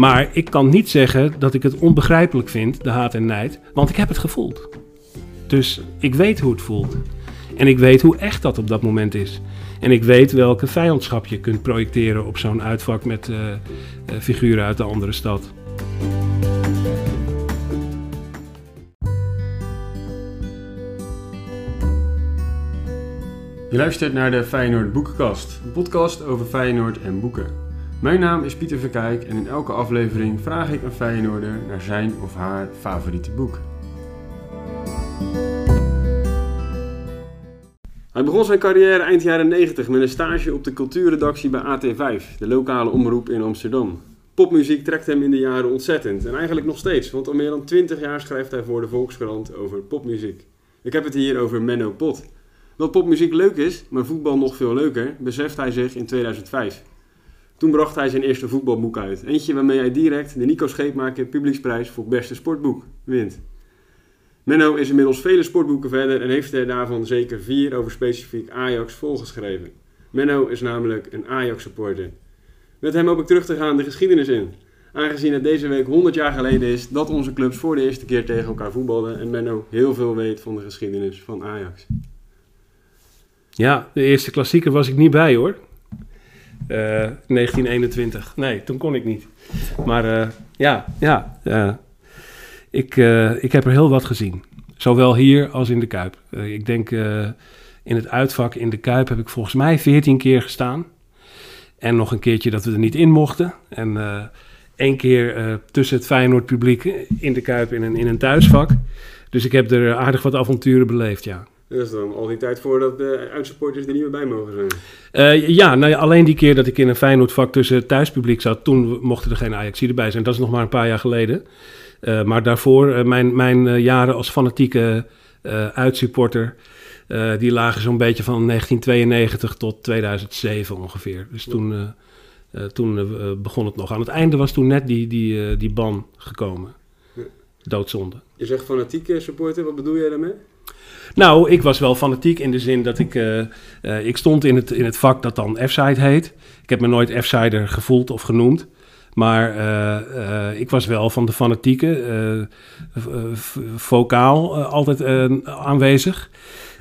Maar ik kan niet zeggen dat ik het onbegrijpelijk vind, de haat en nijd, want ik heb het gevoeld. Dus ik weet hoe het voelt. En ik weet hoe echt dat op dat moment is. En ik weet welke vijandschap je kunt projecteren op zo'n uitvak met uh, uh, figuren uit de andere stad. Je luistert naar de Feyenoord Boekenkast, een podcast over Feyenoord en boeken. Mijn naam is Pieter Verkijk en in elke aflevering vraag ik een Feyenoorder naar zijn of haar favoriete boek. Hij begon zijn carrière eind jaren 90 met een stage op de cultuurredactie bij AT5, de lokale omroep in Amsterdam. Popmuziek trekt hem in de jaren ontzettend en eigenlijk nog steeds, want al meer dan 20 jaar schrijft hij voor de Volkskrant over popmuziek. Ik heb het hier over Menno Pot. Dat popmuziek leuk is, maar voetbal nog veel leuker, beseft hij zich in 2005. Toen bracht hij zijn eerste voetbalboek uit. Eentje waarmee hij direct de Nico Scheepmaker Publieksprijs voor beste sportboek wint. Menno is inmiddels vele sportboeken verder en heeft er daarvan zeker vier over specifiek Ajax volgeschreven. Menno is namelijk een Ajax-supporter. Met hem hoop ik terug te gaan de geschiedenis in. Aangezien het deze week 100 jaar geleden is dat onze clubs voor de eerste keer tegen elkaar voetbalden en Menno heel veel weet van de geschiedenis van Ajax. Ja, de eerste klassieker was ik niet bij hoor. Uh, 1921. Nee, toen kon ik niet. Maar uh, ja, ja. Uh, ik, ik heb er heel wat gezien. Zowel hier als in de Kuip. ik denk in het uitvak in de Kuip heb ik volgens mij 14 keer gestaan. En nog een keertje dat we er niet in mochten. En één keer tussen het Feyenoord publiek in de Kuip in een, in een thuisvak. Dus ik heb er aardig wat avonturen beleefd, ja. Dat is dan al die tijd voordat de uitsupporters er niet meer bij mogen zijn. Uh, ja, nou ja, alleen die keer dat ik in een Feyenoordvak tussen thuispubliek zat, toen mochten er geen Ajaxiden bij zijn. Dat is nog maar een paar jaar geleden. Uh, maar daarvoor, uh, mijn, mijn jaren als fanatieke uitsupporter, die lagen zo'n beetje van 1992 tot 2007 ongeveer. Dus toen, toen begon het nog. Aan het einde was toen net die, die, die ban gekomen. Doodzonde. Je zegt fanatieke supporter, wat bedoel jij daarmee? Nou, ik was wel fanatiek in de zin dat ik... Uh, uh, ik stond in het, in het vak dat dan F-side heet. Ik heb me nooit F-sider gevoeld of genoemd. Maar uh, ik was wel van de fanatieke, vocaal altijd aanwezig.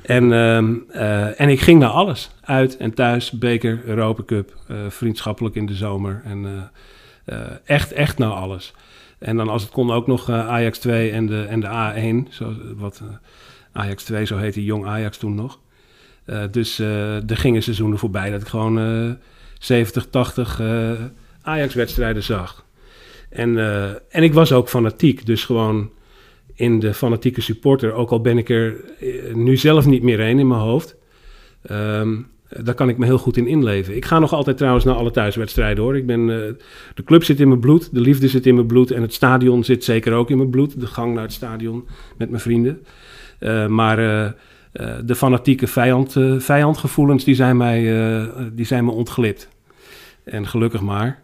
En, ehm, en ik ging naar alles. Uit en thuis, beker, Europa Cup, vriendschappelijk in de zomer. En echt, echt naar alles. En dan als het kon ook nog Ajax 2 en de, en de A1, zo, wat Ajax 2, zo heette Jong Ajax toen nog. Uh, dus uh, er gingen seizoenen voorbij dat ik gewoon uh, 70, 80 Ajax-wedstrijden zag. En, eh, en ik was ook fanatiek, dus gewoon in de fanatieke supporter, ook al ben ik er nu zelf niet meer een in mijn hoofd. Um, daar kan ik me heel goed in inleven. Ik ga nog altijd trouwens naar alle thuiswedstrijden hoor. Ik ben, de club zit in mijn bloed, de liefde zit in mijn bloed en het stadion zit zeker ook in mijn bloed. De gang naar het stadion met mijn vrienden. Uh, maar uh, de fanatieke vijand, vijandgevoelens die zijn, mij, die zijn me ontglipt. En gelukkig maar.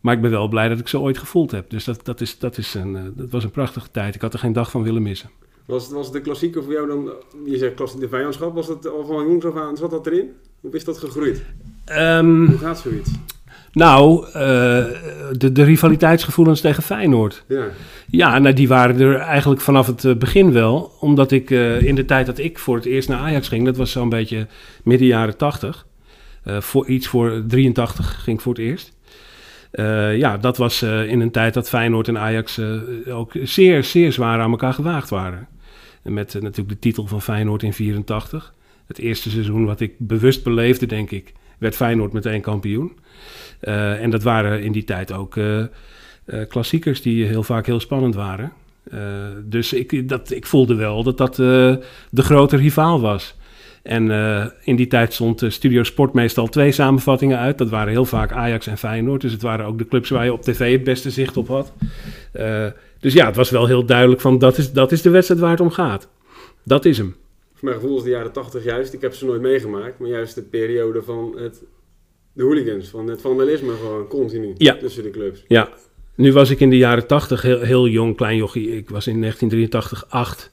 maar ik ben wel blij dat ik ze ooit gevoeld heb. Dus dat, dat, is, dat, is een, dat was een prachtige tijd. Ik had er geen dag van willen missen. Was, was de klassieker voor jou dan, je zegt de vijandschap, was dat al van jongs af aan, zat dat erin? Hoe is dat gegroeid? Um, Hoe gaat zoiets? Nou, uh, de, de rivaliteitsgevoelens tegen Feyenoord. Ja. Ja, nou, die waren er eigenlijk vanaf het begin wel. Omdat ik uh, in de tijd dat ik voor het eerst naar Ajax ging, dat was zo'n beetje midden jaren 80. Uh, voor, iets voor 83 ging ik voor het eerst. ja, dat was in een tijd dat Feyenoord en Ajax ook zeer, zeer zwaar aan elkaar gewaagd waren. En met natuurlijk de titel van Feyenoord in 84. Het eerste seizoen wat ik bewust beleefde, denk ik, werd Feyenoord meteen kampioen. Uh, en dat waren in die tijd ook uh, uh, klassiekers die heel vaak heel spannend waren. dus ik, dat, ik voelde wel dat dat de grote rivaal was. En in die tijd stond Studio Sport meestal twee samenvattingen uit. Dat waren heel vaak Ajax en Feyenoord. Dus het waren ook de clubs waar je op tv het beste zicht op had. dus ja, het was wel heel duidelijk van dat is, dat is de wedstrijd waar het om gaat. Dat is hem. Voor mijn gevoel is de jaren 80 juist, ik heb ze nooit meegemaakt, maar juist de periode van het de hooligans, van het vandalisme gewoon continu ja. tussen de clubs. Ja, nu was ik in de jaren 80 heel, heel jong, klein jochie. Ik was in 1983 8.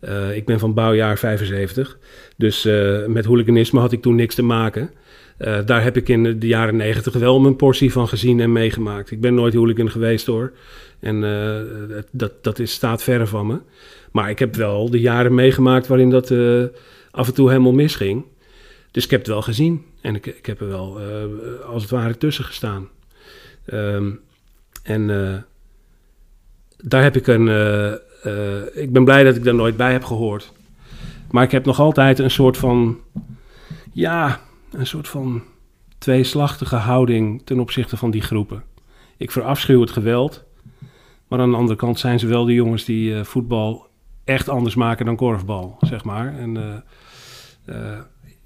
Eh, ik ben van bouwjaar 75. Dus eh, met hooliganisme had ik toen niks te maken. Eh, daar heb ik in de jaren 90 wel mijn portie van gezien en meegemaakt. Ik ben nooit hooligan geweest hoor. En eh, dat, dat is, staat verre van me. Maar ik heb wel de jaren meegemaakt waarin dat eh, af en toe helemaal misging. Dus ik heb het wel gezien. En ik, ik heb er wel eh, als het ware tussen gestaan. Ehm, en daar heb ik een. ik ben blij dat ik daar nooit bij heb gehoord. Maar ik heb nog altijd een soort van. Ja, een soort van tweeslachtige houding ten opzichte van die groepen. Ik verafschuw het geweld. Maar aan de andere kant zijn ze wel de jongens die eh, voetbal echt anders maken dan korfbal, zeg maar. En eh, eh,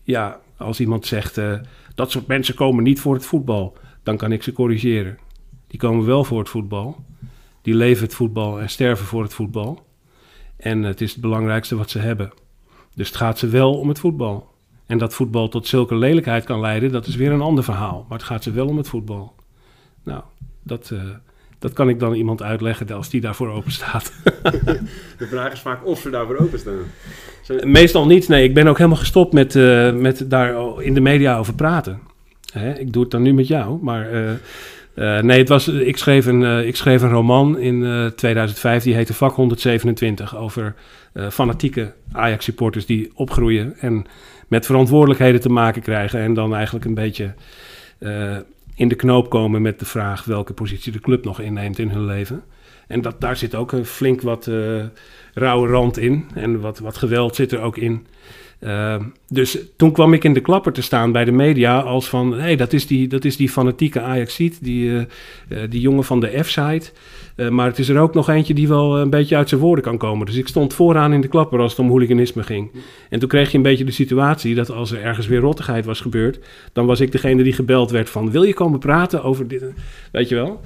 ja, als iemand zegt dat soort mensen komen niet voor het voetbal, dan kan ik ze corrigeren. Die komen wel voor het voetbal. Die leven het voetbal en sterven voor het voetbal. En het is het belangrijkste wat ze hebben. Dus het gaat ze wel om het voetbal. En dat voetbal tot zulke lelijkheid kan leiden, dat is weer een ander verhaal. Maar het gaat ze wel om het voetbal. Nou, dat, dat kan ik dan iemand uitleggen als die daarvoor open staat. De vraag is vaak of ze daarvoor openstaan. Zijn- Meestal niet. Nee, ik ben ook helemaal gestopt met, eh, met daar in de media over praten. Hè? Ik doe het dan nu met jou, maar... eh, eh, nee, het was, ik, schreef een, ik schreef een roman in eh, 2005, die heette Vak 127, over fanatieke Ajax-supporters die opgroeien en met verantwoordelijkheden te maken krijgen en dan eigenlijk een beetje in de knoop komen met de vraag welke positie de club nog inneemt in hun leven. En dat, daar zit ook een flink wat eh rauwe rand in en wat, wat geweld zit er ook in. Uh, dus toen kwam ik in de klapper te staan bij de media als van... hé, hey, dat, is die, dat is die fanatieke Ajaxiet, die, uh, uh, die jongen van de F-site. Uh, maar het is er ook nog eentje die wel een beetje uit zijn woorden kan komen. Dus ik stond vooraan in de klapper als het om hooliganisme ging. En toen kreeg je een beetje de situatie dat als er ergens weer rottigheid was gebeurd... dan was ik degene die gebeld werd van... wil je komen praten over dit? Weet je wel?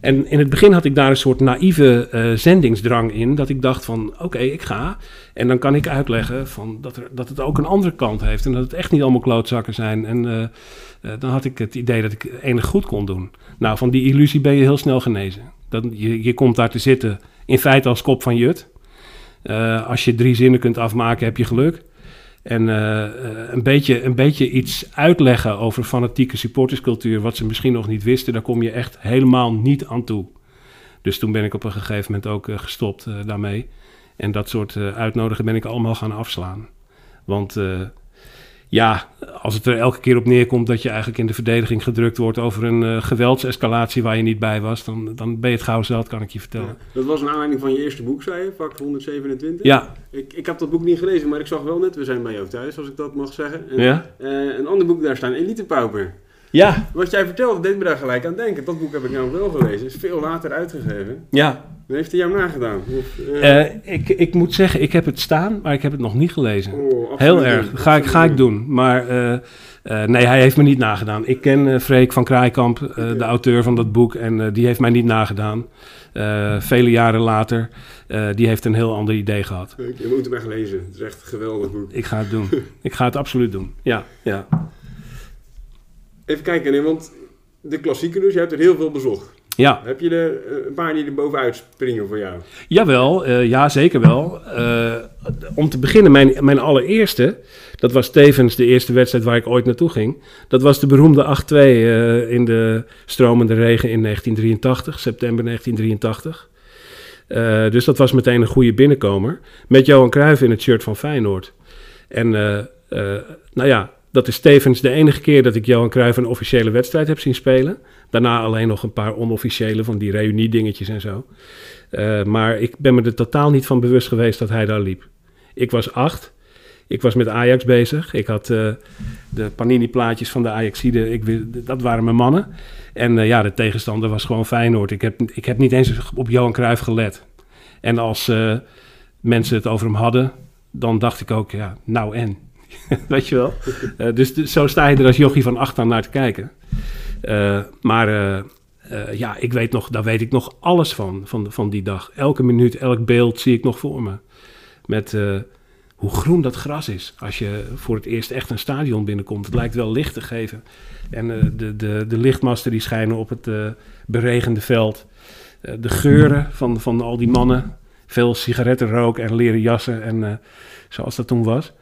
En in het begin had ik daar een soort naïeve uh, zendingsdrang in... dat ik dacht van, oké, ik ga... En dan kan ik uitleggen van dat, er, dat het ook een andere kant heeft. En dat het echt niet allemaal klootzakken zijn. En dan had ik het idee dat ik enig goed kon doen. Nou, van die illusie ben je heel snel genezen. Dat, je, je komt daar te zitten in feite als kop van Jut. Uh, als je drie zinnen kunt afmaken, heb je geluk. En een, beetje, een beetje iets uitleggen over fanatieke supporterscultuur... wat ze misschien nog niet wisten, daar kom je echt helemaal niet aan toe. Dus toen ben ik op een gegeven moment ook gestopt daarmee... En dat soort uitnodigen ben ik allemaal gaan afslaan. Want ja, als het er elke keer op neerkomt dat je eigenlijk in de verdediging gedrukt wordt over een uh, geweldsescalatie waar je niet bij was, dan, dan ben je het gauw zelf, kan ik je vertellen. Ja, dat was een aanleiding van je eerste boek, zei je, vak 127. Ja. Ik, ik heb dat boek niet gelezen, maar ik zag wel net, we zijn bij jou thuis, als ik dat mag zeggen. En, ja? een ander boek daar staan, Elite Pauper. Ja. Wat jij vertelde, deed me daar gelijk aan denken. Dat boek heb ik nou wel gelezen. Is veel later uitgegeven. Ja. Heeft hij jou nagedaan? Of, uh... uh, ik, ik moet zeggen, ik heb het staan, maar ik heb het nog niet gelezen. Oh, Heel erg. Ga, ik, ga ik doen. Maar uh, nee, hij heeft me niet nagedaan. Ik ken Freek van Kraaikamp, okay. de auteur van dat boek. En die heeft mij niet nagedaan. vele jaren later. die heeft een heel ander idee gehad. Je moet hem echt lezen. Het is echt een geweldig boek. Ik ga het doen. ik ga het absoluut doen. Ja, ja. Even kijken, want de klassieken dus, je hebt er heel veel bezocht. Ja. Heb je er een paar die er bovenuit springen voor jou? Jawel, uh, ja zeker wel. Uh, om te beginnen, mijn, mijn allereerste, dat was tevens de eerste wedstrijd waar ik ooit naartoe ging. Dat was de beroemde 8-2 uh, in de stromende regen in 1983, september 1983. Uh, dus dat was meteen een goede binnenkomer. Met Johan Cruijff in het shirt van Feyenoord. En nou ja, dat is tevens de enige keer dat ik Johan Cruijff een officiële wedstrijd heb zien spelen. Daarna alleen nog een paar onofficiële van die reuniedingetjes en zo. Uh, maar ik ben me er totaal niet van bewust geweest dat hij daar liep. Ik was acht. Ik was met Ajax bezig. Ik had uh, de Panini-plaatjes van de Ajaxide. Ik, dat waren mijn mannen. En uh, ja, de tegenstander was gewoon Feyenoord. Ik heb, ik heb niet eens op Johan Cruijff gelet. En als mensen het over hem hadden, dan dacht ik ook, ja, nou en? Weet je wel? Dus, dus, zo sta je er als jochie van acht aan naar te kijken. Uh, maar uh, ja, ik weet nog, daar weet ik nog alles van, van, van die dag. Elke minuut, elk beeld zie ik nog voor me. Met hoe groen dat gras is als je voor het eerst echt een stadion binnenkomt. Het lijkt wel licht te geven. En de, de, de lichtmasten die schijnen op het beregende veld. de geuren van, van al die mannen Veel sigarettenrook en leren jassen en eh, zoals dat toen was.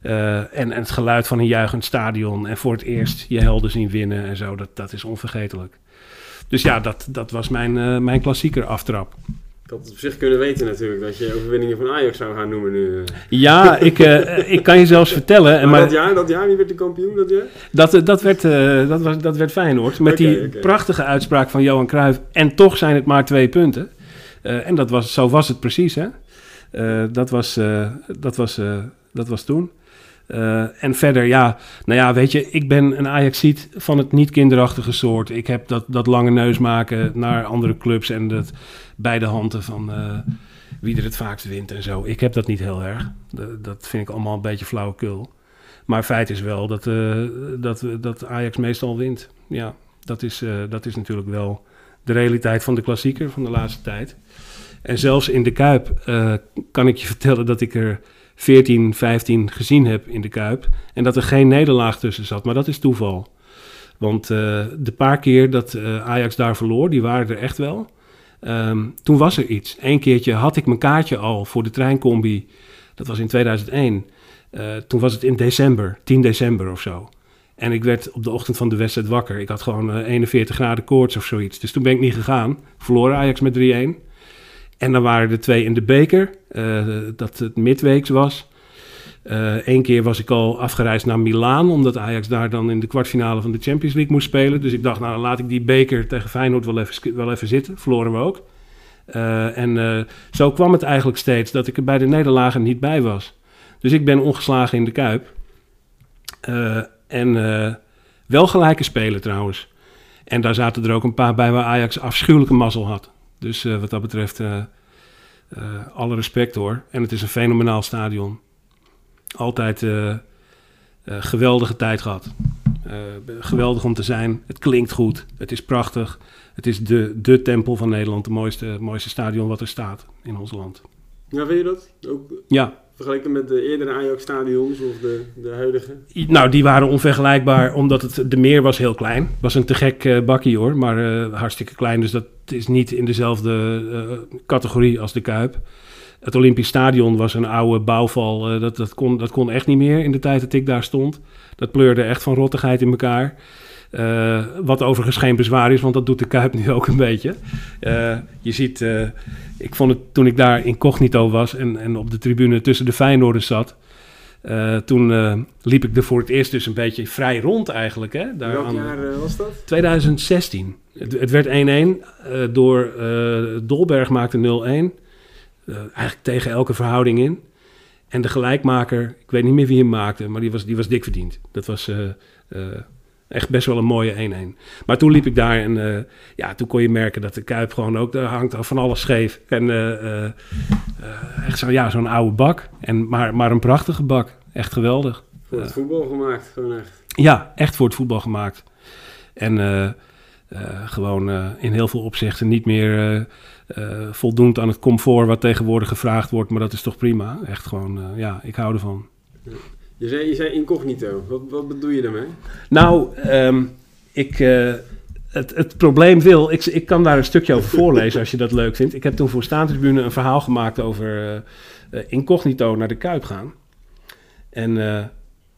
Eh, en, en het geluid van een juichend stadion en voor het eerst je helden zien winnen en zo, dat, dat is onvergetelijk. Dus ja, dat, dat was mijn, eh, mijn klassieker aftrap. Ik had het op zich kunnen weten natuurlijk, dat je overwinningen van Ajax zou gaan noemen nu. Ja, ik, eh, ik kan je zelfs vertellen. en Maar, maar dat jaar, dat jaar, wie werd de kampioen dat jaar? dat, eh, dat, werd, eh, dat, was, dat werd Feyenoord. Met die prachtige uitspraak van Johan Cruijff. En toch zijn het maar twee punten. Eh, en dat was, zo was het precies, hè. Eh, dat, was, eh, dat, was, eh, dat was toen. Eh, en verder, ja, nou ja, weet je, ik ben een Ajaxiet van het niet kinderachtige soort. Ik heb dat, dat lange neus maken naar andere clubs en dat bij de handen van eh, wie er het vaakst wint en zo. Ik heb dat niet heel erg. Dat vind ik allemaal een beetje flauwekul. Maar feit is wel dat, eh, dat, dat Ajax meestal wint. Ja, dat is, dat is natuurlijk wel de realiteit van de klassieker van de laatste tijd. En zelfs in de Kuip kan ik je vertellen dat ik er 14, 15 gezien heb in de Kuip. En dat er geen nederlaag tussen zat. Maar dat is toeval. Want eh, de paar keer dat eh, Ajax daar verloor, die waren er echt wel. Ehm, toen was er iets. Eén keertje had ik mijn kaartje al voor de treincombi. Dat was in 2001. Eh, toen was het in december, 10 december of zo. En ik werd op de ochtend van de wedstrijd wakker. Ik had gewoon eh, 41 graden koorts of zoiets. Dus toen ben ik niet gegaan. Verloor Ajax met 3-1. En dan waren er twee in de beker, eh, dat het midweeks was. Eén keer was ik al afgereisd naar Milaan, omdat Ajax daar dan in de kwartfinale van de Champions League moest spelen. Dus ik dacht, nou laat ik die beker tegen Feyenoord wel even, wel even zitten. Verloren we ook. Eh, en eh, zo kwam het eigenlijk steeds dat ik er bij de nederlagen niet bij was. Dus ik ben ongeslagen in de Kuip. Eh, en eh, wel gelijke spelen trouwens. En daar zaten er ook een paar bij waar Ajax afschuwelijke mazzel had. Dus eh, wat dat betreft, eh, eh, alle respect hoor. En het is een fenomenaal stadion. Altijd geweldige tijd gehad. Eh, geweldig om te zijn. Het klinkt goed. Het is prachtig. Het is de, de tempel van Nederland. De mooiste, mooiste stadion wat er staat in ons land. Ja, vind je dat? Ook Ja, vergeleken met de eerdere Ajax-stadions of de, de huidige? Nou, die waren onvergelijkbaar omdat het, de meer was heel klein. Het was een te gek eh, bakkie hoor, maar eh, hartstikke klein. Dus dat is niet in dezelfde eh, categorie als de Kuip. Het Olympisch Stadion was een oude bouwval. dat, dat, kon, dat kon echt niet meer in de tijd dat ik daar stond. Dat pleurde echt van rottigheid in elkaar. Eh, wat overigens geen bezwaar is, want dat doet de Kuip nu ook een beetje. Eh, je ziet, eh, ik vond het toen ik daar incognito was en, en op de tribune tussen de Feyenoorders zat... Toen liep ik er voor het eerst dus een beetje vrij rond eigenlijk. Hè, daar Welk aan- jaar was dat? 2016. Het, het werd 1-1 eh, door Dolberg maakte 0-1. Eh, eigenlijk tegen elke verhouding in. En de gelijkmaker, ik weet niet meer wie hem maakte, maar die was, die was dik verdiend. Dat was echt best wel een mooie 1-1. Maar toen liep ik daar en eh, ja, toen kon je merken dat de Kuip gewoon ook, daar hangt van alles scheef. En eh, eh, echt zo, ja, zo'n oude bak. En, maar, maar een prachtige bak. Echt geweldig. Voor het Ja. voetbal gemaakt, gewoon echt. Ja, echt voor het voetbal gemaakt. En gewoon in heel veel opzichten niet meer voldoend aan het comfort wat tegenwoordig gevraagd wordt. Maar dat is toch prima. Echt gewoon, ja, ik hou ervan. Je zei, je zei incognito. Wat, wat bedoel je daarmee? Nou, ehm, ik, eh, het, het probleem wil, ik, ik kan daar een stukje over voorlezen als je dat leuk vindt. Ik heb toen voor Staantribune een verhaal gemaakt over eh, eh, incognito naar de Kuip gaan. En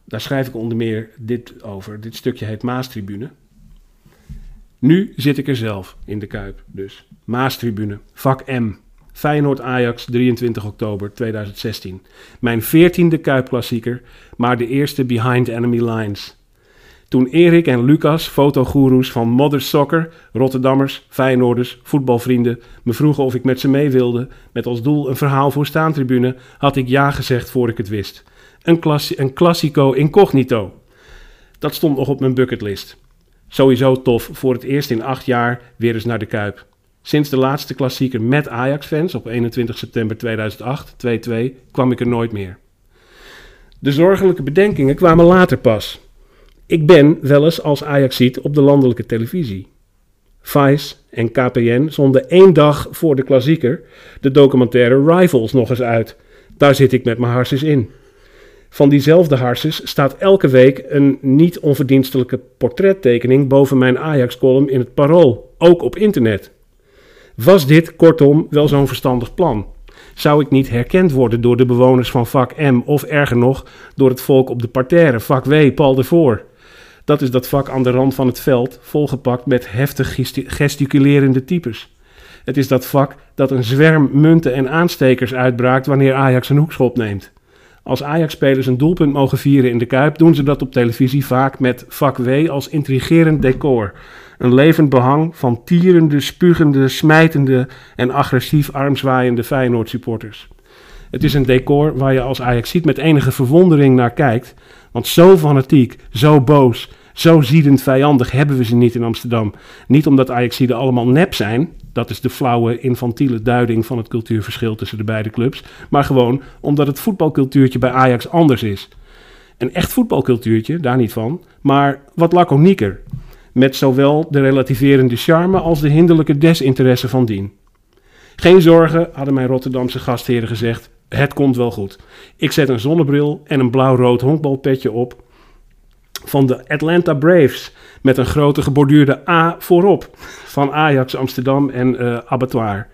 daar schrijf ik onder meer dit over. Dit stukje heet Maastribune. Nu zit ik er zelf in de Kuip, dus. Maastribune, vak M. Feyenoord Ajax, 23 oktober 2016. Mijn veertiende Kuipklassieker, maar de eerste behind enemy lines. Toen Erik en Lucas, fotogoeroes van Modern Soccer, Rotterdammers, Feyenoorders, voetbalvrienden, me vroegen of ik met ze mee wilde, met als doel een verhaal voor staantribune, had ik ja gezegd voor ik het wist. Een, klassi een klassico incognito. Dat stond nog op mijn bucketlist. Sowieso tof, voor het eerst in acht jaar weer eens naar de Kuip. Sinds de laatste klassieker met Ajax-fans op 21 september 2008, 2-2, kwam ik er nooit meer. De zorgelijke bedenkingen kwamen later pas. Ik ben wel eens als Ajaxiet op de landelijke televisie. Vice en KPN zonden één dag voor de klassieker de documentaire Rivals nog eens uit. Daar zit ik met mijn harses in. Van diezelfde harses staat elke week een niet onverdienstelijke portrettekening boven mijn Ajax-column in het Parool, ook op internet. Was dit, kortom, wel zo'n verstandig plan? zou ik niet herkend worden door de bewoners van vak M of erger nog door het volk op de parterre, vak W, pal ervoor. Dat is dat vak aan de rand van het veld, volgepakt met heftig gesticulerende types. Het is dat vak dat een zwerm munten en aanstekers uitbraakt wanneer Ajax een hoekschop neemt. Als Ajax-spelers een doelpunt mogen vieren in de Kuip, doen ze dat op televisie vaak met vak W als intrigerend decor. Een levend behang van tierende, spugende, smijtende en agressief armzwaaiende Feyenoord-supporters. Het is een decor waar je als Ajax ziet met enige verwondering naar kijkt. Want zo fanatiek, zo boos, zo ziedend vijandig hebben we ze niet in Amsterdam. Niet omdat Ajaxiden allemaal nep zijn, dat is de flauwe, infantiele duiding van het cultuurverschil tussen de beide clubs. Maar gewoon omdat het voetbalcultuurtje bij Ajax anders is. Een echt voetbalcultuurtje, daar niet van, maar wat laconieker. Met zowel de relativerende charme als de hinderlijke desinteresse van dien. Geen zorgen, hadden mijn Rotterdamse gastheren gezegd. Het komt wel goed. Ik zet een zonnebril en een blauw-rood honkbalpetje op van de Atlanta Braves met een grote geborduurde A voorop van Ajax Amsterdam en uh, Abattoir.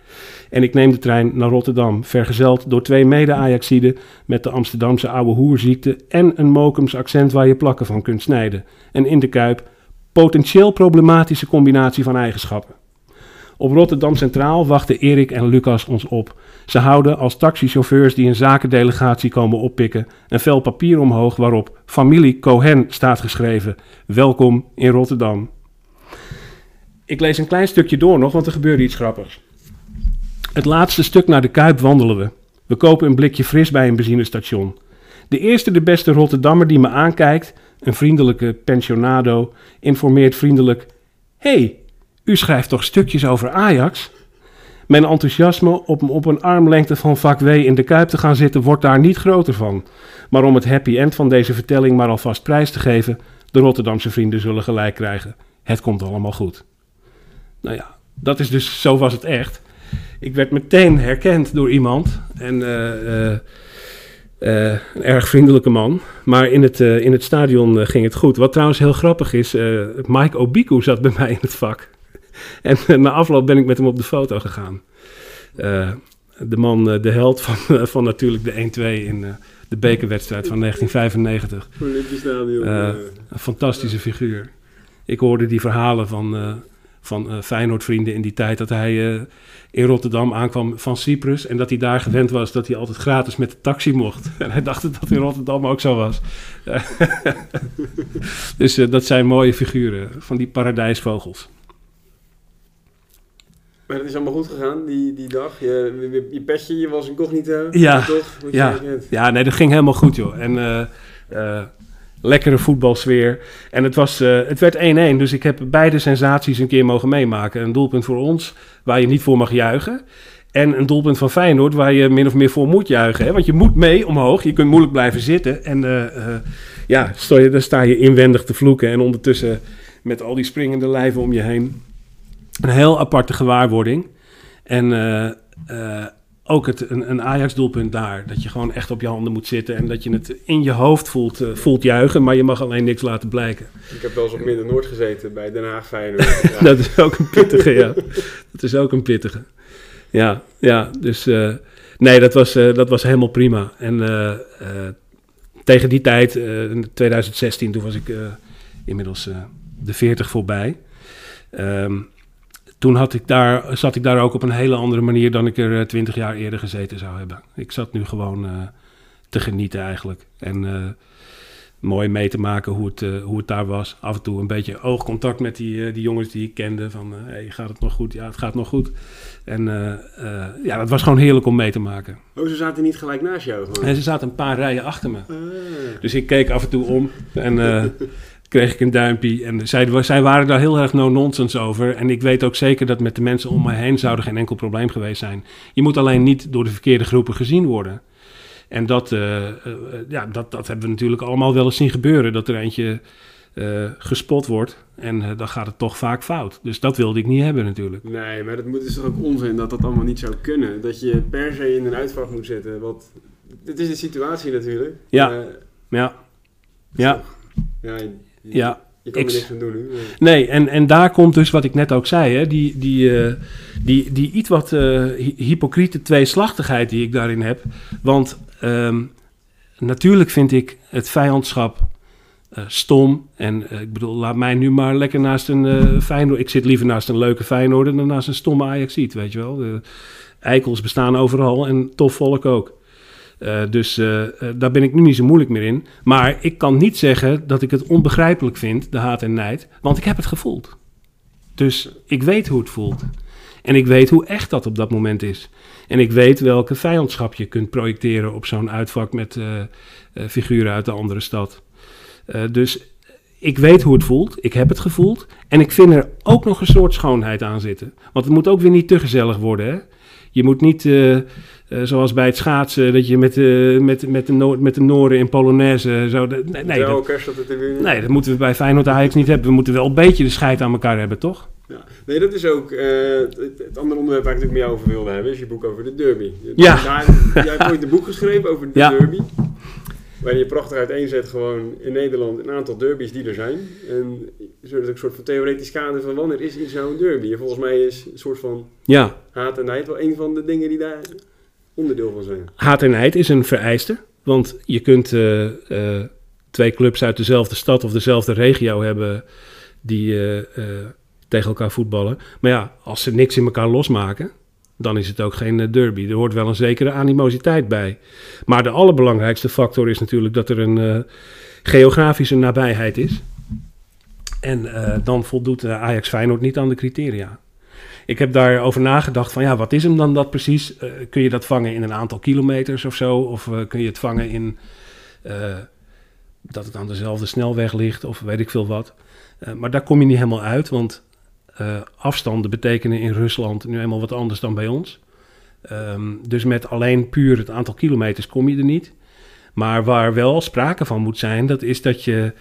En ik neem de trein naar Rotterdam, vergezeld door twee mede-Ajaxiden met de Amsterdamse oude hoerziekte en een Mokums accent waar je plakken van kunt snijden. En in de Kuip potentieel problematische combinatie van eigenschappen. Op Rotterdam Centraal wachten Erik en Lucas ons op. Ze houden als taxichauffeurs die een zakendelegatie komen oppikken een vel papier omhoog waarop familie Cohen staat geschreven. Welkom in Rotterdam. Ik lees een klein stukje door nog, want er gebeurde iets grappigs. Het laatste stuk naar de Kuip wandelen we. We kopen een blikje fris bij een benzinestation. De eerste de beste Rotterdammer die me aankijkt, een vriendelijke pensionado, informeert vriendelijk: hey, u schrijft toch stukjes over Ajax? Mijn enthousiasme om op een armlengte van vak W in de Kuip te gaan zitten wordt daar niet groter van. Maar om het happy end van deze vertelling maar alvast prijs te geven, de Rotterdamse vrienden zullen gelijk krijgen. Het komt allemaal goed. Nou ja, dat is dus, zo was het echt. Ik werd meteen herkend door iemand. En uh, uh, een erg vriendelijke man. Maar in het, in het stadion ging het goed. Wat trouwens heel grappig is, Mike Obiku zat bij mij in het vak. en na afloop ben ik met hem op de foto gegaan. de man, de held van, van natuurlijk de 1-2 in de bekerwedstrijd van 1995. een fantastische figuur. Ik hoorde die verhalen van van uh, Feyenoord-vrienden in die tijd dat hij uh, in Rotterdam aankwam van Cyprus. En dat hij daar gewend was dat hij altijd gratis met de taxi mocht. En hij dacht dat dat in Rotterdam ook zo was. dus uh, dat zijn mooie figuren van die paradijsvogels. Maar het is allemaal goed gegaan die, die dag. Je, je petje, je was incognito. Ja, toch? Ja, ja, nee, dat ging helemaal goed, joh. En lekkere voetbalsfeer. En het, was, uh, het werd 1-1, dus ik heb beide sensaties een keer mogen meemaken. Een doelpunt voor ons, waar je niet voor mag juichen. En een doelpunt van Feyenoord, waar je min of meer voor moet juichen. Hè? Want je moet mee omhoog, je kunt moeilijk blijven zitten. En uh, uh, ja, je, dan sta je inwendig te vloeken. En ondertussen met al die springende lijven om je heen. Een heel aparte gewaarwording. En ook het, een, een Ajax-doelpunt daar. Dat je gewoon echt op je handen moet zitten. En dat je het in je hoofd voelt, uh, voelt juichen. Maar je mag alleen niks laten blijken. Ik heb wel eens op Midden-Noord gezeten bij Den Haag Feyenoord. Ja. dat is ook een pittige, ja. Dat is ook een pittige. Ja, ja. Dus uh, nee, dat was, uh, dat was helemaal prima. En tegen die tijd, in 2016, toen was ik inmiddels de 40 voorbij. Um, toen had ik daar, zat ik daar ook op een hele andere manier dan ik er eh, twintig jaar eerder gezeten zou hebben. Ik zat nu gewoon uh, te genieten eigenlijk. En uh, mooi mee te maken hoe het, uh, hoe het daar was. Af en toe een beetje oogcontact met die, die jongens die ik kende. Van, hey, gaat het nog goed? Ja, het gaat nog goed. En ja, het was gewoon heerlijk om mee te maken. Oh, ze zaten niet gelijk naast jou? Gewoon. En ze zaten een paar rijen achter me. Ah. Dus ik keek af en toe om. En kreeg ik een duimpje. En zij, zij waren daar heel erg no-nonsense over. En ik weet ook zeker dat met de mensen om mij heen zou er geen enkel probleem geweest zijn. Je moet alleen niet door de verkeerde groepen gezien worden. En dat, uh, uh, ja, dat, dat hebben we natuurlijk allemaal wel eens zien gebeuren. Dat er eentje uh, gespot wordt en dan gaat het toch vaak fout. Dus dat wilde ik niet hebben natuurlijk. Nee, maar dat moet, is toch ook onzin dat dat allemaal niet zou kunnen. Dat je per se in een uitvak moet zetten. Wat, het is de situatie natuurlijk. Ja, ja. Ja. Ja, ja. Je kan er niks aan doen nu. Nee, en, en daar komt dus wat ik net ook zei, hè, die, die, eh, die, die iets wat hy- hypocriete tweeslachtigheid die ik daarin heb. Want ehm, natuurlijk vind ik het vijandschap eh, stom. En ik bedoel, laat mij nu maar lekker naast een Feyenoord... Ik zit liever naast een leuke Feyenoorder dan naast een stomme Ajaxiet, weet je wel. De eikels bestaan overal en tof volk ook. Eh, dus eh, eh, daar ben ik nu niet zo moeilijk meer in. Maar ik kan niet zeggen dat ik het onbegrijpelijk vind, de haat en nijd. Want ik heb het gevoeld. Dus ik weet hoe het voelt. En ik weet hoe echt dat op dat moment is. En ik weet welke vijandschap je kunt projecteren op zo'n uitvak met figuren uit de andere stad. Dus ik weet hoe het voelt. Ik heb het gevoeld. En ik vind er ook nog een soort schoonheid aan zitten. Want het moet ook weer niet te gezellig worden. Hè? Je moet niet, eh, zoals bij het schaatsen, dat je met, eh, met, met, de, met de Noren in Polonaise... Zo, de- nee, dat, de nee, dat moeten we bij Feyenoord Ajax niet hebben. We moeten wel een beetje de scheid aan elkaar hebben, toch? Ja. Nee, dat is ook eh, het, het andere onderwerp waar ik natuurlijk met jou over wilde hebben, is je boek over de derby. Ja. Daar, jij hebt ooit een boek geschreven over de Ja. derby. Waarin je prachtig uiteenzet gewoon in Nederland een aantal derbies die er zijn. En zodat ook een soort van theoretisch kader van wanneer is iets nou een derby. En volgens mij is een soort van Ja, haat en nijd wel een van de dingen die daar onderdeel van zijn. haat en nijd is een vereiste. Want je kunt eh, eh, twee clubs uit dezelfde stad of dezelfde regio hebben die eh, tegen elkaar voetballen. Maar ja, als ze niks in elkaar losmaken, dan is het ook geen derby. Er hoort wel een zekere animositeit bij. Maar de allerbelangrijkste factor is natuurlijk dat er een geografische nabijheid is. En dan voldoet Ajax Feyenoord niet aan de criteria. Ik heb daarover nagedacht van ja, wat is hem dan dat precies? Eh, kun je dat vangen in een aantal kilometers of zo? Of eh, kun je het vangen in eh, dat het aan dezelfde snelweg ligt of weet ik veel wat? Maar daar kom je niet helemaal uit, want afstanden betekenen in Rusland nu eenmaal wat anders dan bij ons. Ehm, dus met alleen puur het aantal kilometers kom je er niet. Maar waar wel sprake van moet zijn, dat is dat je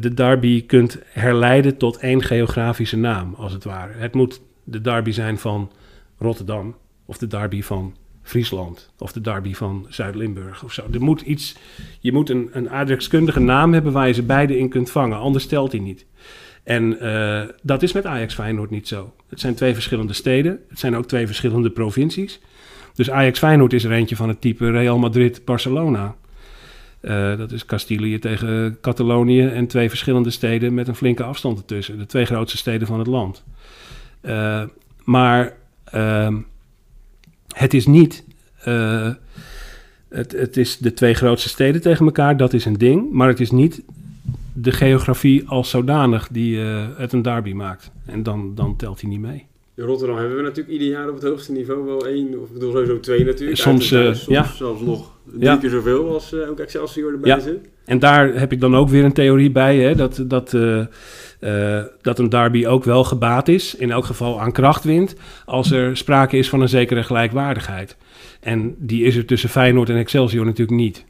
de derby kunt herleiden tot één geografische naam, als het ware. Het moet de derby zijn van Rotterdam, of de derby van Friesland, of de derby van Zuid-Limburg of zo. Er moet iets, je moet een, een aardrijkskundige naam hebben waar je ze beide in kunt vangen, anders telt hij niet. En eh, dat is met Ajax Feyenoord niet zo. Het zijn twee verschillende steden, het zijn ook twee verschillende provincies. Dus Ajax Feyenoord is er eentje van het type Real Madrid-Barcelona. Eh, dat is Castilië tegen Catalonië en twee verschillende steden met een flinke afstand ertussen. De twee grootste steden van het land. Eh, maar ehm, het is niet. eh, het, het is de twee grootste steden tegen elkaar, dat is een ding. Maar het is niet de geografie als zodanig die eh, het een derby maakt. En dan, dan telt hij niet mee. In Rotterdam hebben we natuurlijk ieder jaar op het hoogste niveau wel één, of ik bedoel sowieso twee natuurlijk. Soms, thuis, soms ja. zelfs nog drie Ja. keer zoveel als eh, ook Excelsior erbij Ja. zit. En daar heb ik dan ook weer een theorie bij, hè, dat, dat, eh, eh, dat een derby ook wel gebaat is, in elk geval aan kracht wint, als er sprake is van een zekere gelijkwaardigheid. En die is er tussen Feyenoord en Excelsior natuurlijk niet.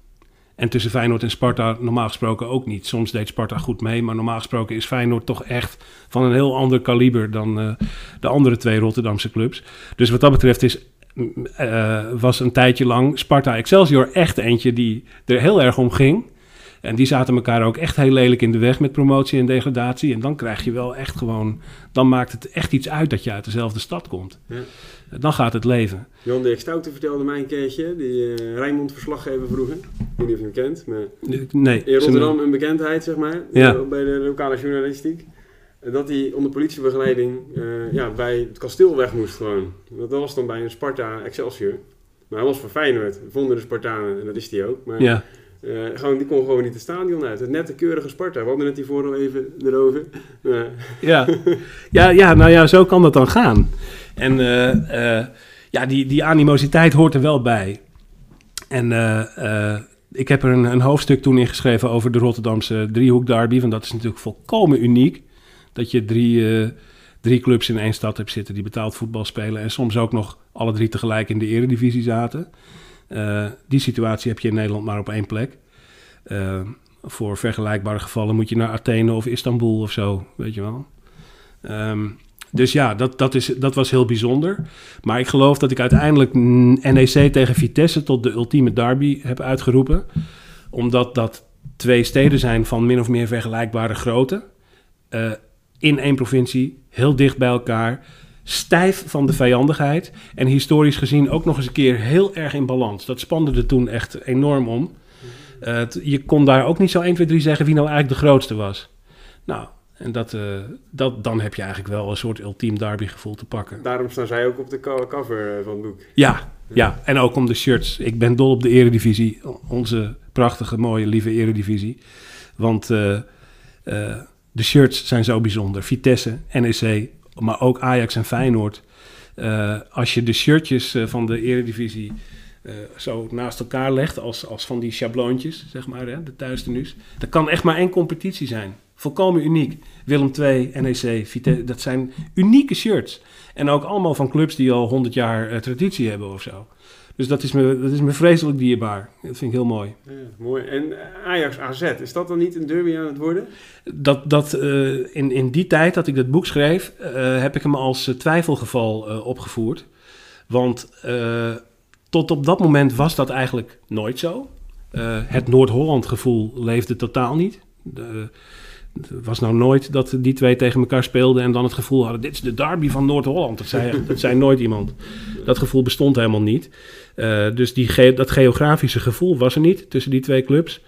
En tussen Feyenoord en Sparta normaal gesproken ook niet. Soms deed Sparta goed mee, maar normaal gesproken is Feyenoord toch echt van een heel ander kaliber dan de andere twee Rotterdamse clubs. Dus wat dat betreft is, eh, was een tijdje lang Sparta Excelsior echt eentje die er heel erg om ging. En die zaten elkaar ook echt heel lelijk in de weg met promotie en degradatie. En dan krijg je wel echt gewoon, dan maakt het echt iets uit dat je uit dezelfde stad komt. Ja. Dan gaat het leven. Jan Dirk Stouten vertelde mij een keertje, die eh Rijnmond verslaggever vroeger. Ik weet niet of je hem kent, maar Nee. in Rotterdam een bekendheid, zeg maar, Ja. bij de lokale journalistiek. Dat hij onder politiebegeleiding eh, ja, bij het kasteel weg moest gewoon. Dat was dan bij een Sparta Excelsior. Maar hij was van Feyenoord, vonden de Spartanen, en dat is hij ook. Maar Ja, eh, gewoon, die kon gewoon niet het stadion uit. Het nette keurige Sparta, we hadden het hiervoor al even erover. Ja. ja, ja, nou ja, zo kan dat dan gaan. En eh, ja, die, die animositeit hoort er wel bij. En ik heb er een, een hoofdstuk toen ingeschreven over de Rotterdamse driehoek derby. Want dat is natuurlijk volkomen uniek. Dat je drie, eh, drie clubs in één stad hebt zitten die betaald voetbal spelen. En soms ook nog alle drie tegelijk in de eredivisie zaten. Eh, die situatie heb je in Nederland maar op één plek. Eh, voor vergelijkbare gevallen moet je naar Athene of Istanbul of zo, weet je wel. Ehm, dus ja, dat, dat, is, dat was heel bijzonder. Maar ik geloof dat ik uiteindelijk NEC tegen Vitesse tot de ultieme derby heb uitgeroepen. Omdat dat twee steden zijn van min of meer vergelijkbare grootte. In één provincie, heel dicht bij elkaar, stijf van de vijandigheid en historisch gezien ook nog eens een keer heel erg in balans. Dat spande er toen echt enorm om. Uh, je kon daar ook niet zo 1, 2, 3 zeggen wie nou eigenlijk de grootste was. Nou, en dat, uh, dat, dan heb je eigenlijk wel een soort ultiem derby gevoel te pakken. Daarom staan zij ook op de cover van het boek. Ja, ja, en ook om de shirts. Ik ben dol op de eredivisie. Onze prachtige, mooie, lieve eredivisie. Want uh, de shirts zijn zo bijzonder. Vitesse, NEC, maar ook Ajax en Feyenoord. Uh, als je de shirtjes van de eredivisie uh, zo naast elkaar legt, als, als van die schabloontjes, zeg maar, hè, de thuistenues. Dat kan echt maar één competitie zijn. Volkomen uniek. Willem II, NEC, Vitesse, dat zijn unieke shirts. En ook allemaal van clubs die al 100 jaar traditie hebben of zo. Dus dat is, me, dat is me vreselijk dierbaar. Dat vind ik heel mooi. Ja, mooi. En Ajax AZ, is dat dan niet een derby aan het worden? Dat, dat, uh, in, in die tijd dat ik dat boek schreef, uh, heb ik hem als twijfelgeval opgevoerd. Want tot op dat moment was dat eigenlijk nooit zo. het Noord-Holland gevoel leefde totaal niet. De, het was nou nooit dat die twee tegen elkaar speelden en dan het gevoel hadden: dit is de derby van Noord-Holland. Dat zei, dat zei nooit iemand. Dat gevoel bestond helemaal niet. Uh, dus die dat geografische gevoel was er niet tussen die twee clubs.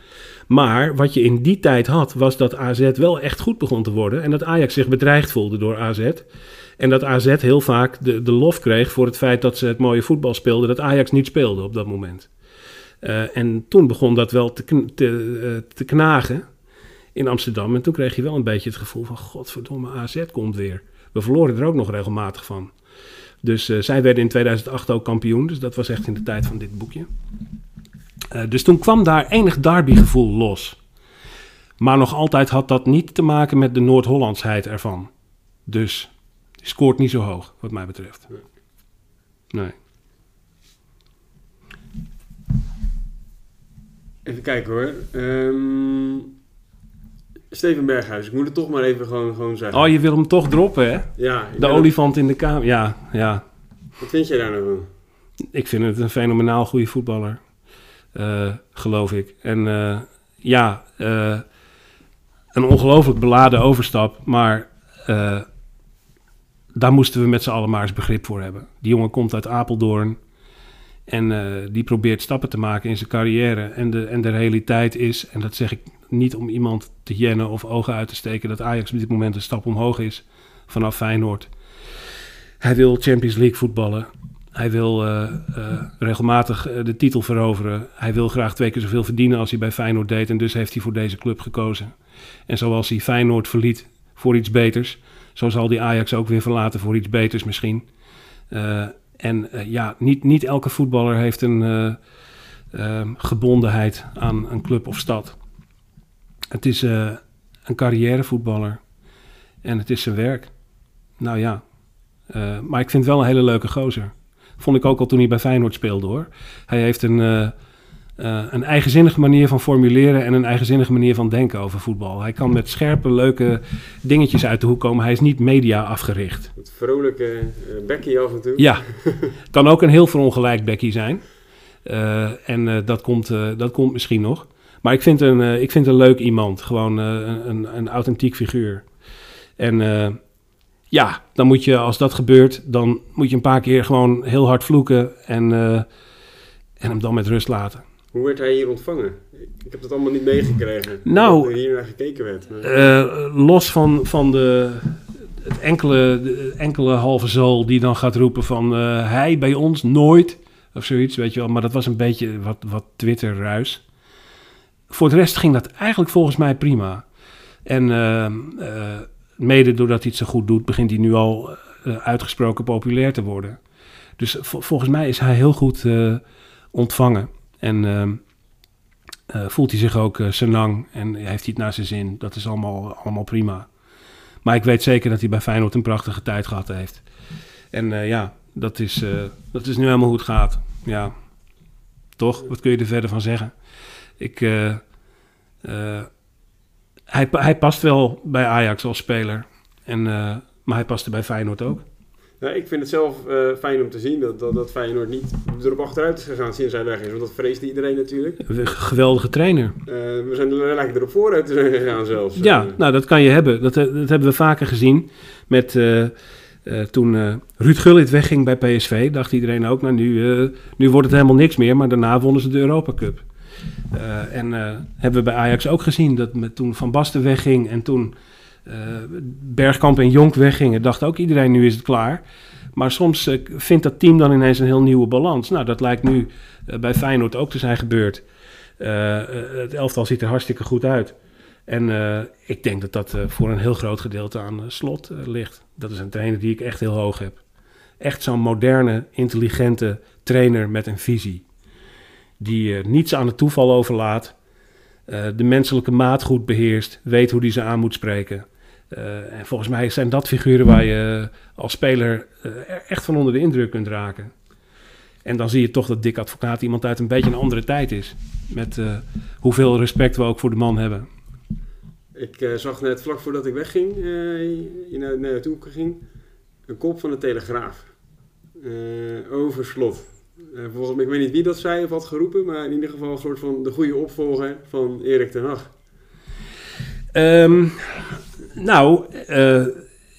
Maar wat je in die tijd had, was dat AZ wel echt goed begon te worden. En dat Ajax zich bedreigd voelde door AZ. En dat AZ heel vaak de, de lof kreeg voor het feit dat ze het mooie voetbal speelden, dat Ajax niet speelde op dat moment. Uh, en toen begon dat wel te, te, uh, te knagen in Amsterdam. En toen kreeg je wel een beetje het gevoel van... godverdomme, AZ komt weer. We verloren er ook nog regelmatig van. Dus uh, zij werden in 2008 ook kampioen. Dus dat was echt in de tijd van dit boekje. Uh, dus toen kwam daar enig derbygevoel los. Maar nog altijd had dat niet te maken met de Noord-Hollandsheid ervan. Dus die scoort niet zo hoog, wat mij betreft. Nee. Even kijken hoor. Um, Steven Berghuis, ik moet het toch maar even gewoon, gewoon zeggen. Oh, je wil hem toch droppen, hè? Ja. De olifant in de kamer. Ja, ja. Wat vind jij daar nou van? Ik vind het een fenomenaal goede voetballer. Uh, geloof ik. En uh, ja, uh, een ongelooflijk beladen overstap. Maar daar moesten we met z'n allen maar eens begrip voor hebben. Die jongen komt uit Apeldoorn. En die probeert stappen te maken in zijn carrière. En de, en de realiteit is, en dat zeg ik niet om iemand te jennen of ogen uit te steken dat Ajax op dit moment een stap omhoog is vanaf Feyenoord. Hij wil Champions League voetballen. Hij wil uh, uh, regelmatig de titel veroveren. Hij wil graag twee keer zoveel verdienen als hij bij Feyenoord deed. En dus heeft hij voor deze club gekozen. En zoals hij Feyenoord verliet voor iets beters, zo zal hij Ajax ook weer verlaten voor iets beters misschien. En ja, niet, niet elke voetballer heeft een gebondenheid aan een club of stad. Het is uh, een carrièrevoetballer. En het is zijn werk. Nou ja. Maar ik vind het wel een hele leuke gozer. Vond ik ook al toen hij bij Feyenoord speelde hoor. Hij heeft een, uh, een eigenzinnige manier van formuleren en een eigenzinnige manier van denken over voetbal. Hij kan met scherpe, leuke dingetjes uit de hoek komen. Hij is niet media afgericht. Het vrolijke Becky af en toe. Ja, kan ook een heel verongelijkt Becky zijn. en dat, komt, dat komt misschien nog. Maar ik vind een, ik vind een leuk iemand. Gewoon een, een, authentiek figuur. En ja, dan moet je, als dat gebeurt, dan moet je een paar keer gewoon heel hard vloeken en, en hem dan met rust laten. Hoe werd hij hier ontvangen? Ik heb dat allemaal niet meegekregen. Nou, er hier naar gekeken werd. los van, van de, het enkele, de enkele halve zool die dan gaat roepen van hij bij ons nooit of zoiets, weet je wel. Maar dat was een beetje wat, wat Twitter-ruis voor de rest ging dat eigenlijk volgens mij prima. En uh, uh, mede doordat hij het zo goed doet, begint hij nu al uitgesproken populair te worden. Dus volgens mij is hij heel goed ontvangen. En ehm, voelt hij zich ook senang en heeft hij het naar zijn zin. Dat is allemaal, allemaal prima. Maar ik weet zeker dat hij bij Feyenoord een prachtige tijd gehad heeft. En ja, dat is, dat is nu helemaal hoe het gaat. Ja, toch? Wat kun je er verder van zeggen? Ik, hij, hij past wel bij Ajax als speler. En, maar hij paste bij Feyenoord ook. Ja, ik vind het zelf eh, fijn om te zien dat, dat, dat Feyenoord niet erop achteruit is gegaan sinds hij weg is. Want dat vreesde iedereen natuurlijk. Een geweldige trainer. Uh, we zijn er lijkt erop vooruit te zijn gegaan zelfs. Ja, nou dat kan je hebben. Dat, dat hebben we vaker gezien met... Uh, toen Ruud Gullit wegging bij PSV, dacht iedereen ook, nou nu, nu wordt het helemaal niks meer. Maar daarna wonnen ze de Europa Cup. en hebben we bij Ajax ook gezien dat met, toen Van Basten wegging en toen Bergkamp en Jonk weggingen, dacht ook iedereen nu is het klaar. Maar soms uh, vindt dat team dan ineens een heel nieuwe balans. Nou, dat lijkt nu uh, bij Feyenoord ook te zijn gebeurd. het elftal ziet er hartstikke goed uit. En ik denk dat dat voor een heel groot gedeelte aan slot ligt. Dat is een trainer die ik echt heel hoog heb. Echt zo'n moderne, intelligente trainer met een visie. Die niets aan het toeval overlaat. de menselijke maat goed beheerst. Weet hoe die ze aan moet spreken. Uh, en volgens mij zijn dat figuren waar je als speler uh, echt van onder de indruk kunt raken. En dan zie je toch dat Dick Advocaat iemand uit een beetje een andere tijd is. Met uh, hoeveel respect we ook voor de man hebben. Ik zag net vlak voordat ik wegging, naar naartoe ging, een kop van de Telegraaf. over slot. volgens mij, ik weet niet wie dat zei of had geroepen, maar in ieder geval een soort van de goede opvolger van Erik ten Hag. Um, nou, uh,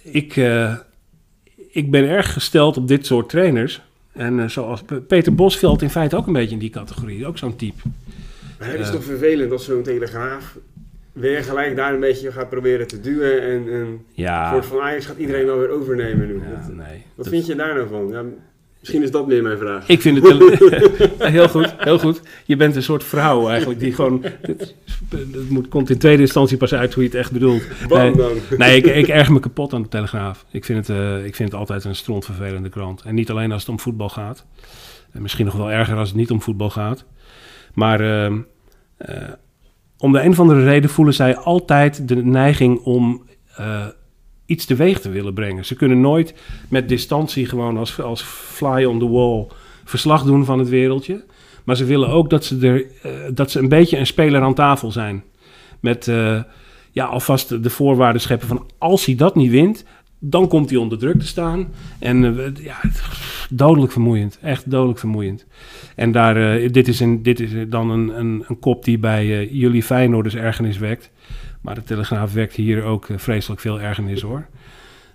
ik, uh, ik ben erg gesteld op dit soort trainers. En uh, zoals Peter Bos valt in feite ook een beetje in die categorie. Ook zo'n type. Maar het is toch vervelend als zo'n telegraaf weer gelijk daar een beetje gaat proberen te duwen. En, en ja. voor van Ajax gaat iedereen wel weer overnemen nu. Ja, nee, wat vind je daar nou van? Ja, Misschien is dat meer mijn vraag. Ik vind het heel goed, heel goed. Je bent een soort vrouw eigenlijk die gewoon. Het, moet, komt in tweede instantie pas uit hoe je het echt bedoelt. nee, nee ik, ik erg me kapot aan de Telegraaf. Ik vind, het, uh, ik vind het altijd een strontvervelende krant. En niet alleen als het om voetbal gaat. En misschien nog wel erger als het niet om voetbal gaat. Maar uh, uh, om de een of andere reden voelen zij altijd de neiging om iets teweeg te willen brengen. Ze kunnen nooit met distantie gewoon als, als fly on the wall verslag doen van het wereldje. Maar ze willen ook dat ze, er, uh, dat ze een beetje een speler aan tafel zijn. Met uh, ja, alvast de voorwaarden scheppen van als hij dat niet wint, dan komt hij onder druk te staan. En uh, ja, dodelijk vermoeiend. Echt dodelijk vermoeiend. En daar, dit, is een, dit is dan een, een, een kop die bij jullie Feyenoorders ergernis wekt. Maar de Telegraaf wekt hier ook uh, vreselijk veel ergernis hoor.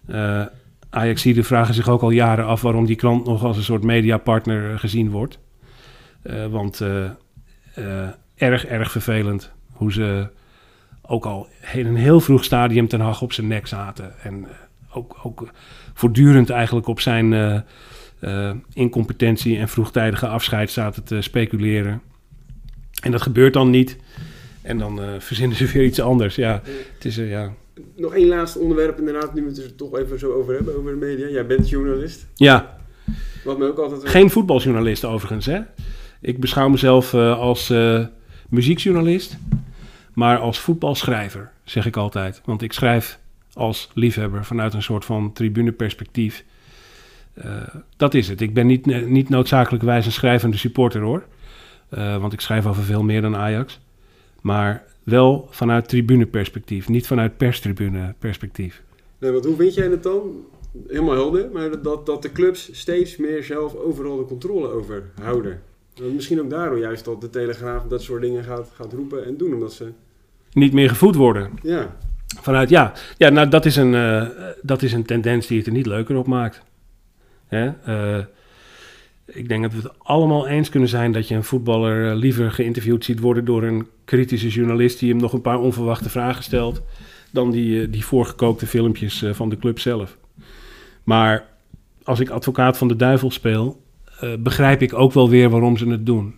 Uh, Ajaxide vragen zich ook al jaren af waarom die krant nog als een soort mediapartner gezien wordt. Want erg, erg vervelend hoe ze ook al in een heel vroeg stadium ten Hag op zijn nek zaten. En ook, ook voortdurend eigenlijk op zijn incompetentie en vroegtijdige afscheid zaten te speculeren. En dat gebeurt dan niet. En dan uh, verzinnen ze weer iets anders. Ja, het is, uh, ja. Nog één laatste onderwerp inderdaad, nu we het er toch even zo over hebben, over de media. Jij bent journalist. Ja. Wat me ook altijd... Geen voetbaljournalist overigens, hè. Ik beschouw mezelf uh, als muziekjournalist, maar als voetbalschrijver, zeg ik altijd. Want ik schrijf als liefhebber vanuit een soort van tribuneperspectief. dat is het. Ik ben niet, niet noodzakelijkerwijs een schrijvende supporter, hoor. want ik schrijf over veel meer dan Ajax. Maar wel vanuit tribuneperspectief, niet vanuit perstribune-perspectief. Nee, want hoe vind jij het dan? Helemaal helder, maar dat, dat de clubs steeds meer zelf overal de controle over houden. Misschien ook daardoor juist dat de Telegraaf dat soort dingen gaat, gaat roepen en doen, omdat ze... Niet meer gevoed worden. Ja. Vanuit, ja. Ja, nou dat is een, uh, dat is een tendens die het er niet leuker op maakt. Hè? Uh, ik denk dat we het allemaal eens kunnen zijn dat je een voetballer eh, liever geïnterviewd ziet worden door een kritische journalist die hem nog een paar onverwachte vragen stelt, dan die, eh, die voorgekookte filmpjes eh, van de club zelf. Maar als ik advocaat van de duivel speel, begrijp ik ook wel weer waarom ze het doen.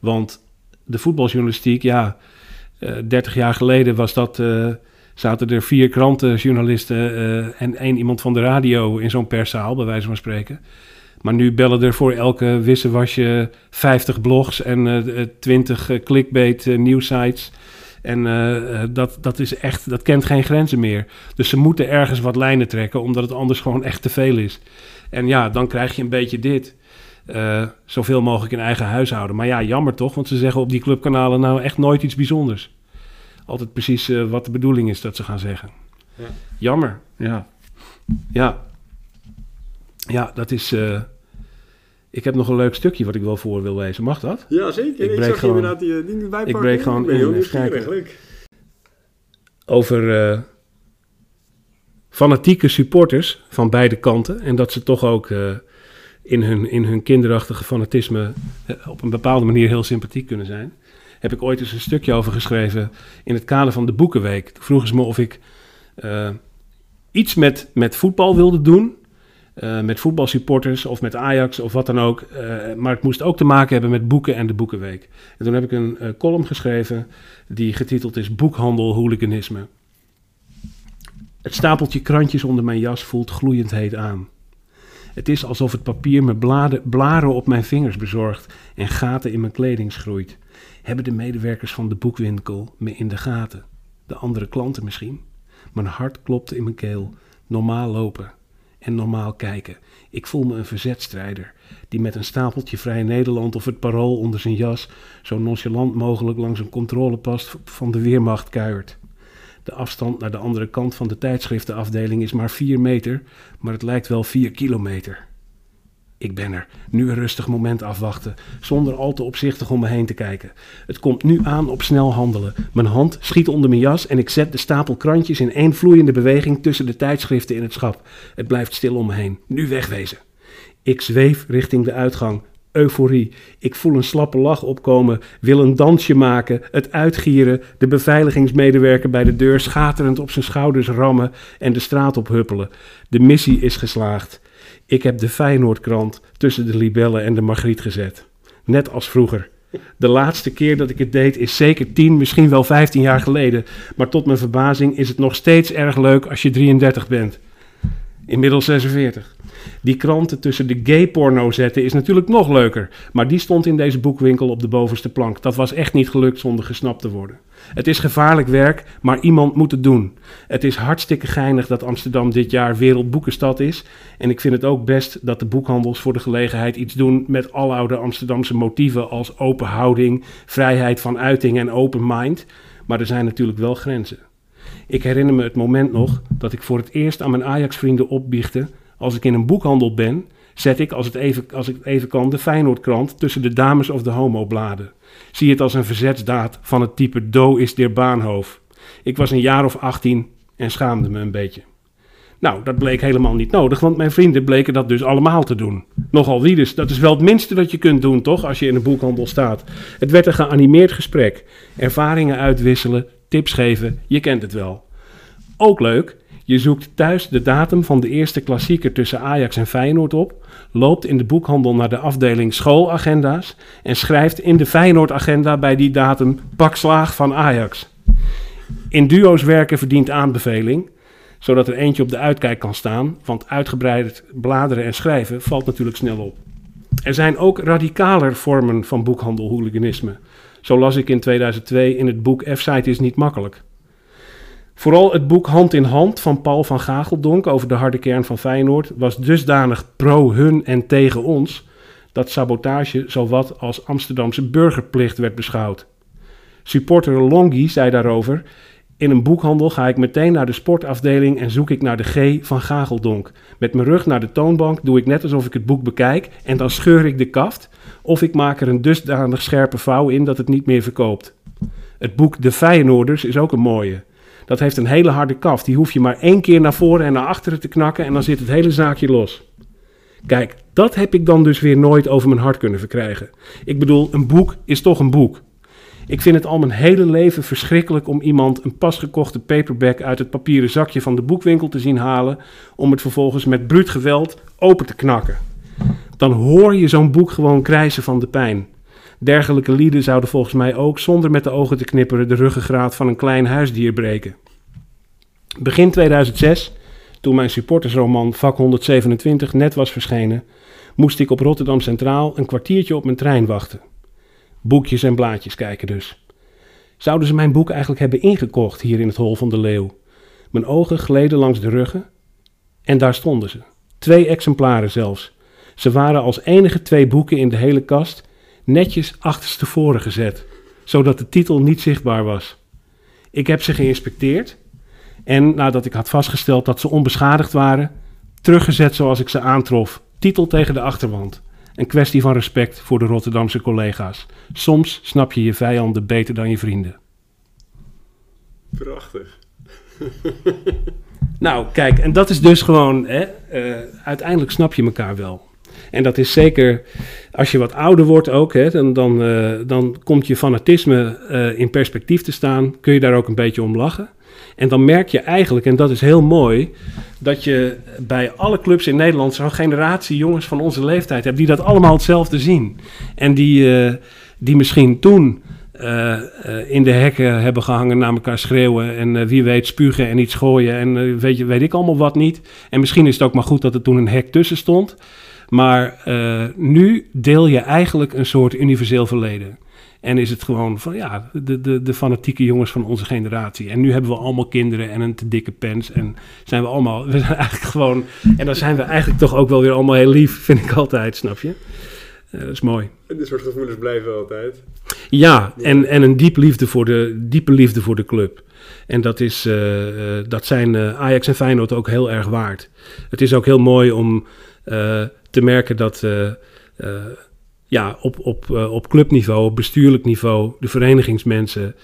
Want de voetbaljournalistiek, ja, 30 jaar geleden was dat zaten er vier krantenjournalisten en één iemand van de radio in zo'n perszaal, bij wijze van spreken. Maar nu bellen er voor elke wissewasje 50 blogs en uh, 20 uh, clickbait uh, nieuwsites. En uh, dat, dat, is echt, dat kent geen grenzen meer. Dus ze moeten ergens wat lijnen trekken, omdat het anders gewoon echt te veel is. En ja, dan krijg je een beetje dit. Uh, zoveel mogelijk in eigen huishouden. Maar ja, jammer toch, want ze zeggen op die clubkanalen nou echt nooit iets bijzonders. Altijd precies uh, wat de bedoeling is dat ze gaan zeggen. Ja. Jammer, ja. Ja. Ja, dat is... eh, ik heb nog een leuk stukje wat ik wel voor wil lezen. Mag dat? Ja, zeker. Ik Ik, breek zag gewoon- inderdaad die, niet bijpakken. breek gewoon Ik ben heel in, kijken. Leuk. over eh, fanatieke supporters van beide kanten. En dat ze toch ook eh, in, hun, in hun kinderachtige fanatisme eh, op een bepaalde manier heel sympathiek kunnen zijn. Heb ik ooit eens een stukje over geschreven in het kader van de Boekenweek. Toen vroegen ze me of ik eh, iets met, met voetbal wilde doen. Eh, met voetbalsupporters of met Ajax of wat dan ook. eh, maar het moest ook te maken hebben met boeken en de Boekenweek. En toen heb ik een eh, column geschreven die getiteld is Boekhandel Hooliganisme. Het stapeltje krantjes onder mijn jas voelt gloeiend heet aan. Het is alsof het papier me bladen, blaren op mijn vingers bezorgt en gaten in mijn kleding schroeit. Hebben de medewerkers van de boekwinkel me in de gaten? De andere klanten misschien? Mijn hart klopt in mijn keel. Normaal lopen en normaal kijken. Ik voel me een verzetstrijder die met een stapeltje Vrij Nederland of het parool onder zijn jas zo nonchalant mogelijk langs een controlepost van de Weermacht kuiert. De afstand naar de andere kant van de tijdschriftenafdeling is maar 4 meter, maar het lijkt wel 4 kilometer. Ik ben er. Nu een rustig moment afwachten, zonder al te opzichtig om me heen te kijken. Het komt nu aan op snel handelen. Mijn hand schiet onder mijn jas en ik zet de stapel krantjes in één vloeiende beweging tussen de tijdschriften in het schap. Het blijft stil om me heen. Nu wegwezen. Ik zweef richting de uitgang. Euforie. Ik voel een slappe lach opkomen, wil een dansje maken, het uitgieren, de beveiligingsmedewerker bij de deur schaterend op zijn schouders rammen en de straat ophuppelen. De missie is geslaagd. Ik heb de Feyenoordkrant tussen de libellen en de Margriet gezet. Net als vroeger. De laatste keer dat ik het deed is zeker 10, misschien wel 15 jaar geleden. Maar tot mijn verbazing is het nog steeds erg leuk als je 33 bent. Inmiddels 46. Die kranten tussen de gay porno zetten is natuurlijk nog leuker. Maar die stond in deze boekwinkel op de bovenste plank. Dat was echt niet gelukt zonder gesnapt te worden. Het is gevaarlijk werk, maar iemand moet het doen. Het is hartstikke geinig dat Amsterdam dit jaar wereldboekenstad is. En ik vind het ook best dat de boekhandels voor de gelegenheid iets doen met aloude Amsterdamse motieven als open houding, vrijheid van uiting en open mind. Maar er zijn natuurlijk wel grenzen. Ik herinner me het moment nog dat ik voor het eerst aan mijn Ajax-vrienden opbiechtte. Als ik in een boekhandel ben, zet ik, als, het even, als ik het even kan, de Feyenoordkrant tussen de dames of de homobladen. Zie het als een verzetsdaad van het type Do is der Baanhoofd. Ik was een jaar of 18 en schaamde me een beetje. Nou, dat bleek helemaal niet nodig, want mijn vrienden bleken dat dus allemaal te doen. Nogal wie dus, dat is wel het minste dat je kunt doen, toch, als je in een boekhandel staat. Het werd een geanimeerd gesprek. Ervaringen uitwisselen, tips geven, je kent het wel. Ook leuk, je zoekt thuis de datum van de eerste klassieker tussen Ajax en Feyenoord op, loopt in de boekhandel naar de afdeling schoolagenda's en schrijft in de Feyenoord-agenda bij die datum pak slaag van Ajax. In duo's werken verdient aanbeveling, zodat er eentje op de uitkijk kan staan, want uitgebreid bladeren en schrijven valt natuurlijk snel op. Er zijn ook radicaler vormen van boekhandelhooliganisme. Zo las ik in 2002 in het boek F-Site is niet makkelijk. Vooral het boek Hand in Hand van Paul van Gageldonk over de harde kern van Feyenoord was dusdanig pro hun en tegen ons dat sabotage zowat als Amsterdamse burgerplicht werd beschouwd. Supporter Longi zei daarover: In een boekhandel ga ik meteen naar de sportafdeling en zoek ik naar de G van Gageldonk. Met mijn rug naar de toonbank doe ik net alsof ik het boek bekijk en dan scheur ik de kaft of ik maak er een dusdanig scherpe vouw in dat het niet meer verkoopt. Het boek De Feyenoorders is ook een mooie. Dat heeft een hele harde kaft. Die hoef je maar één keer naar voren en naar achteren te knakken en dan zit het hele zaakje los. Kijk, dat heb ik dan dus weer nooit over mijn hart kunnen verkrijgen. Ik bedoel, een boek is toch een boek. Ik vind het al mijn hele leven verschrikkelijk om iemand een pasgekochte paperback uit het papieren zakje van de boekwinkel te zien halen, om het vervolgens met bruut geweld open te knakken. Dan hoor je zo'n boek gewoon krijsen van de pijn. Dergelijke lieden zouden volgens mij ook zonder met de ogen te knipperen de ruggengraat van een klein huisdier breken. Begin 2006, toen mijn supportersroman Vak 127 net was verschenen, moest ik op Rotterdam Centraal een kwartiertje op mijn trein wachten. Boekjes en blaadjes kijken dus. Zouden ze mijn boek eigenlijk hebben ingekocht hier in het Hol van de Leeuw? Mijn ogen gleden langs de ruggen en daar stonden ze. Twee exemplaren zelfs. Ze waren als enige twee boeken in de hele kast netjes achterstevoren gezet, zodat de titel niet zichtbaar was. Ik heb ze geïnspecteerd en nadat ik had vastgesteld dat ze onbeschadigd waren, teruggezet zoals ik ze aantrof. Titel tegen de achterwand. Een kwestie van respect voor de Rotterdamse collega's. Soms snap je je vijanden beter dan je vrienden. Prachtig. Nou, kijk, en dat is dus gewoon, hè, eh, uiteindelijk snap je elkaar wel. En dat is zeker, als je wat ouder wordt ook, hè, dan, dan, eh, dan komt je fanatisme eh, in perspectief te staan. Kun je daar ook een beetje om lachen. En dan merk je eigenlijk, en dat is heel mooi, dat je bij alle clubs in Nederland zo'n generatie jongens van onze leeftijd hebt, die dat allemaal hetzelfde zien. En die, eh, die misschien toen in de hekken hebben gehangen, naar elkaar schreeuwen en wie weet spugen en iets gooien en weet, je, weet ik allemaal wat niet. En misschien is het ook maar goed dat er toen een hek tussen stond. Maar eh, nu deel je eigenlijk een soort universeel verleden. En is het gewoon van ja, de, de, de fanatieke jongens van onze generatie. En nu hebben we allemaal kinderen en een te dikke pens. En zijn we allemaal, we zijn eigenlijk gewoon. En dan zijn we eigenlijk toch ook wel weer allemaal heel lief, vind ik altijd, snap je? Eh, dat is mooi. En dit soort gevoelens blijven altijd. Ja, en, en een diep liefde voor de, diepe liefde voor de club. En dat, is, eh, dat zijn Ajax en Feyenoord ook heel erg waard. Het is ook heel mooi om te merken dat eh, eh, ja, op, op, eh, op clubniveau, op bestuurlijk niveau, de verenigingsmensen,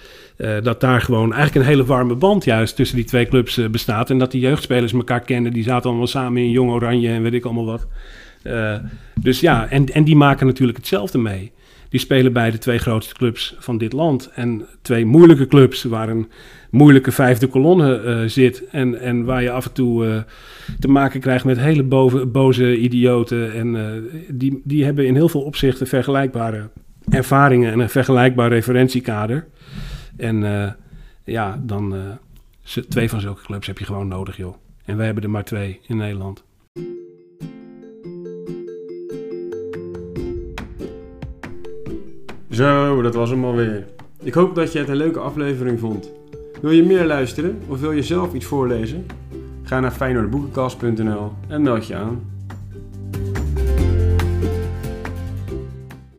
dat daar gewoon eigenlijk een hele warme band juist tussen die twee clubs bestaat. En dat die jeugdspelers elkaar kennen, die zaten allemaal samen in Jong Oranje en weet ik allemaal wat. Dus ja, en, en die maken natuurlijk hetzelfde mee. Die spelen bij de twee grootste clubs van dit land. En twee moeilijke clubs waar een moeilijke vijfde kolonne zit. En, en waar je af en toe te maken krijgt met hele boven, boze idioten. En eh, die, die hebben in heel veel opzichten vergelijkbare ervaringen en een vergelijkbaar referentiekader. En eh, ja, dan eh, twee van zulke clubs heb je gewoon nodig, joh. En wij hebben er maar twee in Nederland. Zo, dat was hem alweer. Ik hoop dat je het een leuke aflevering vond. Wil je meer luisteren of wil je zelf iets voorlezen? Ga naar feyenoordboekenkast.nl en meld je aan.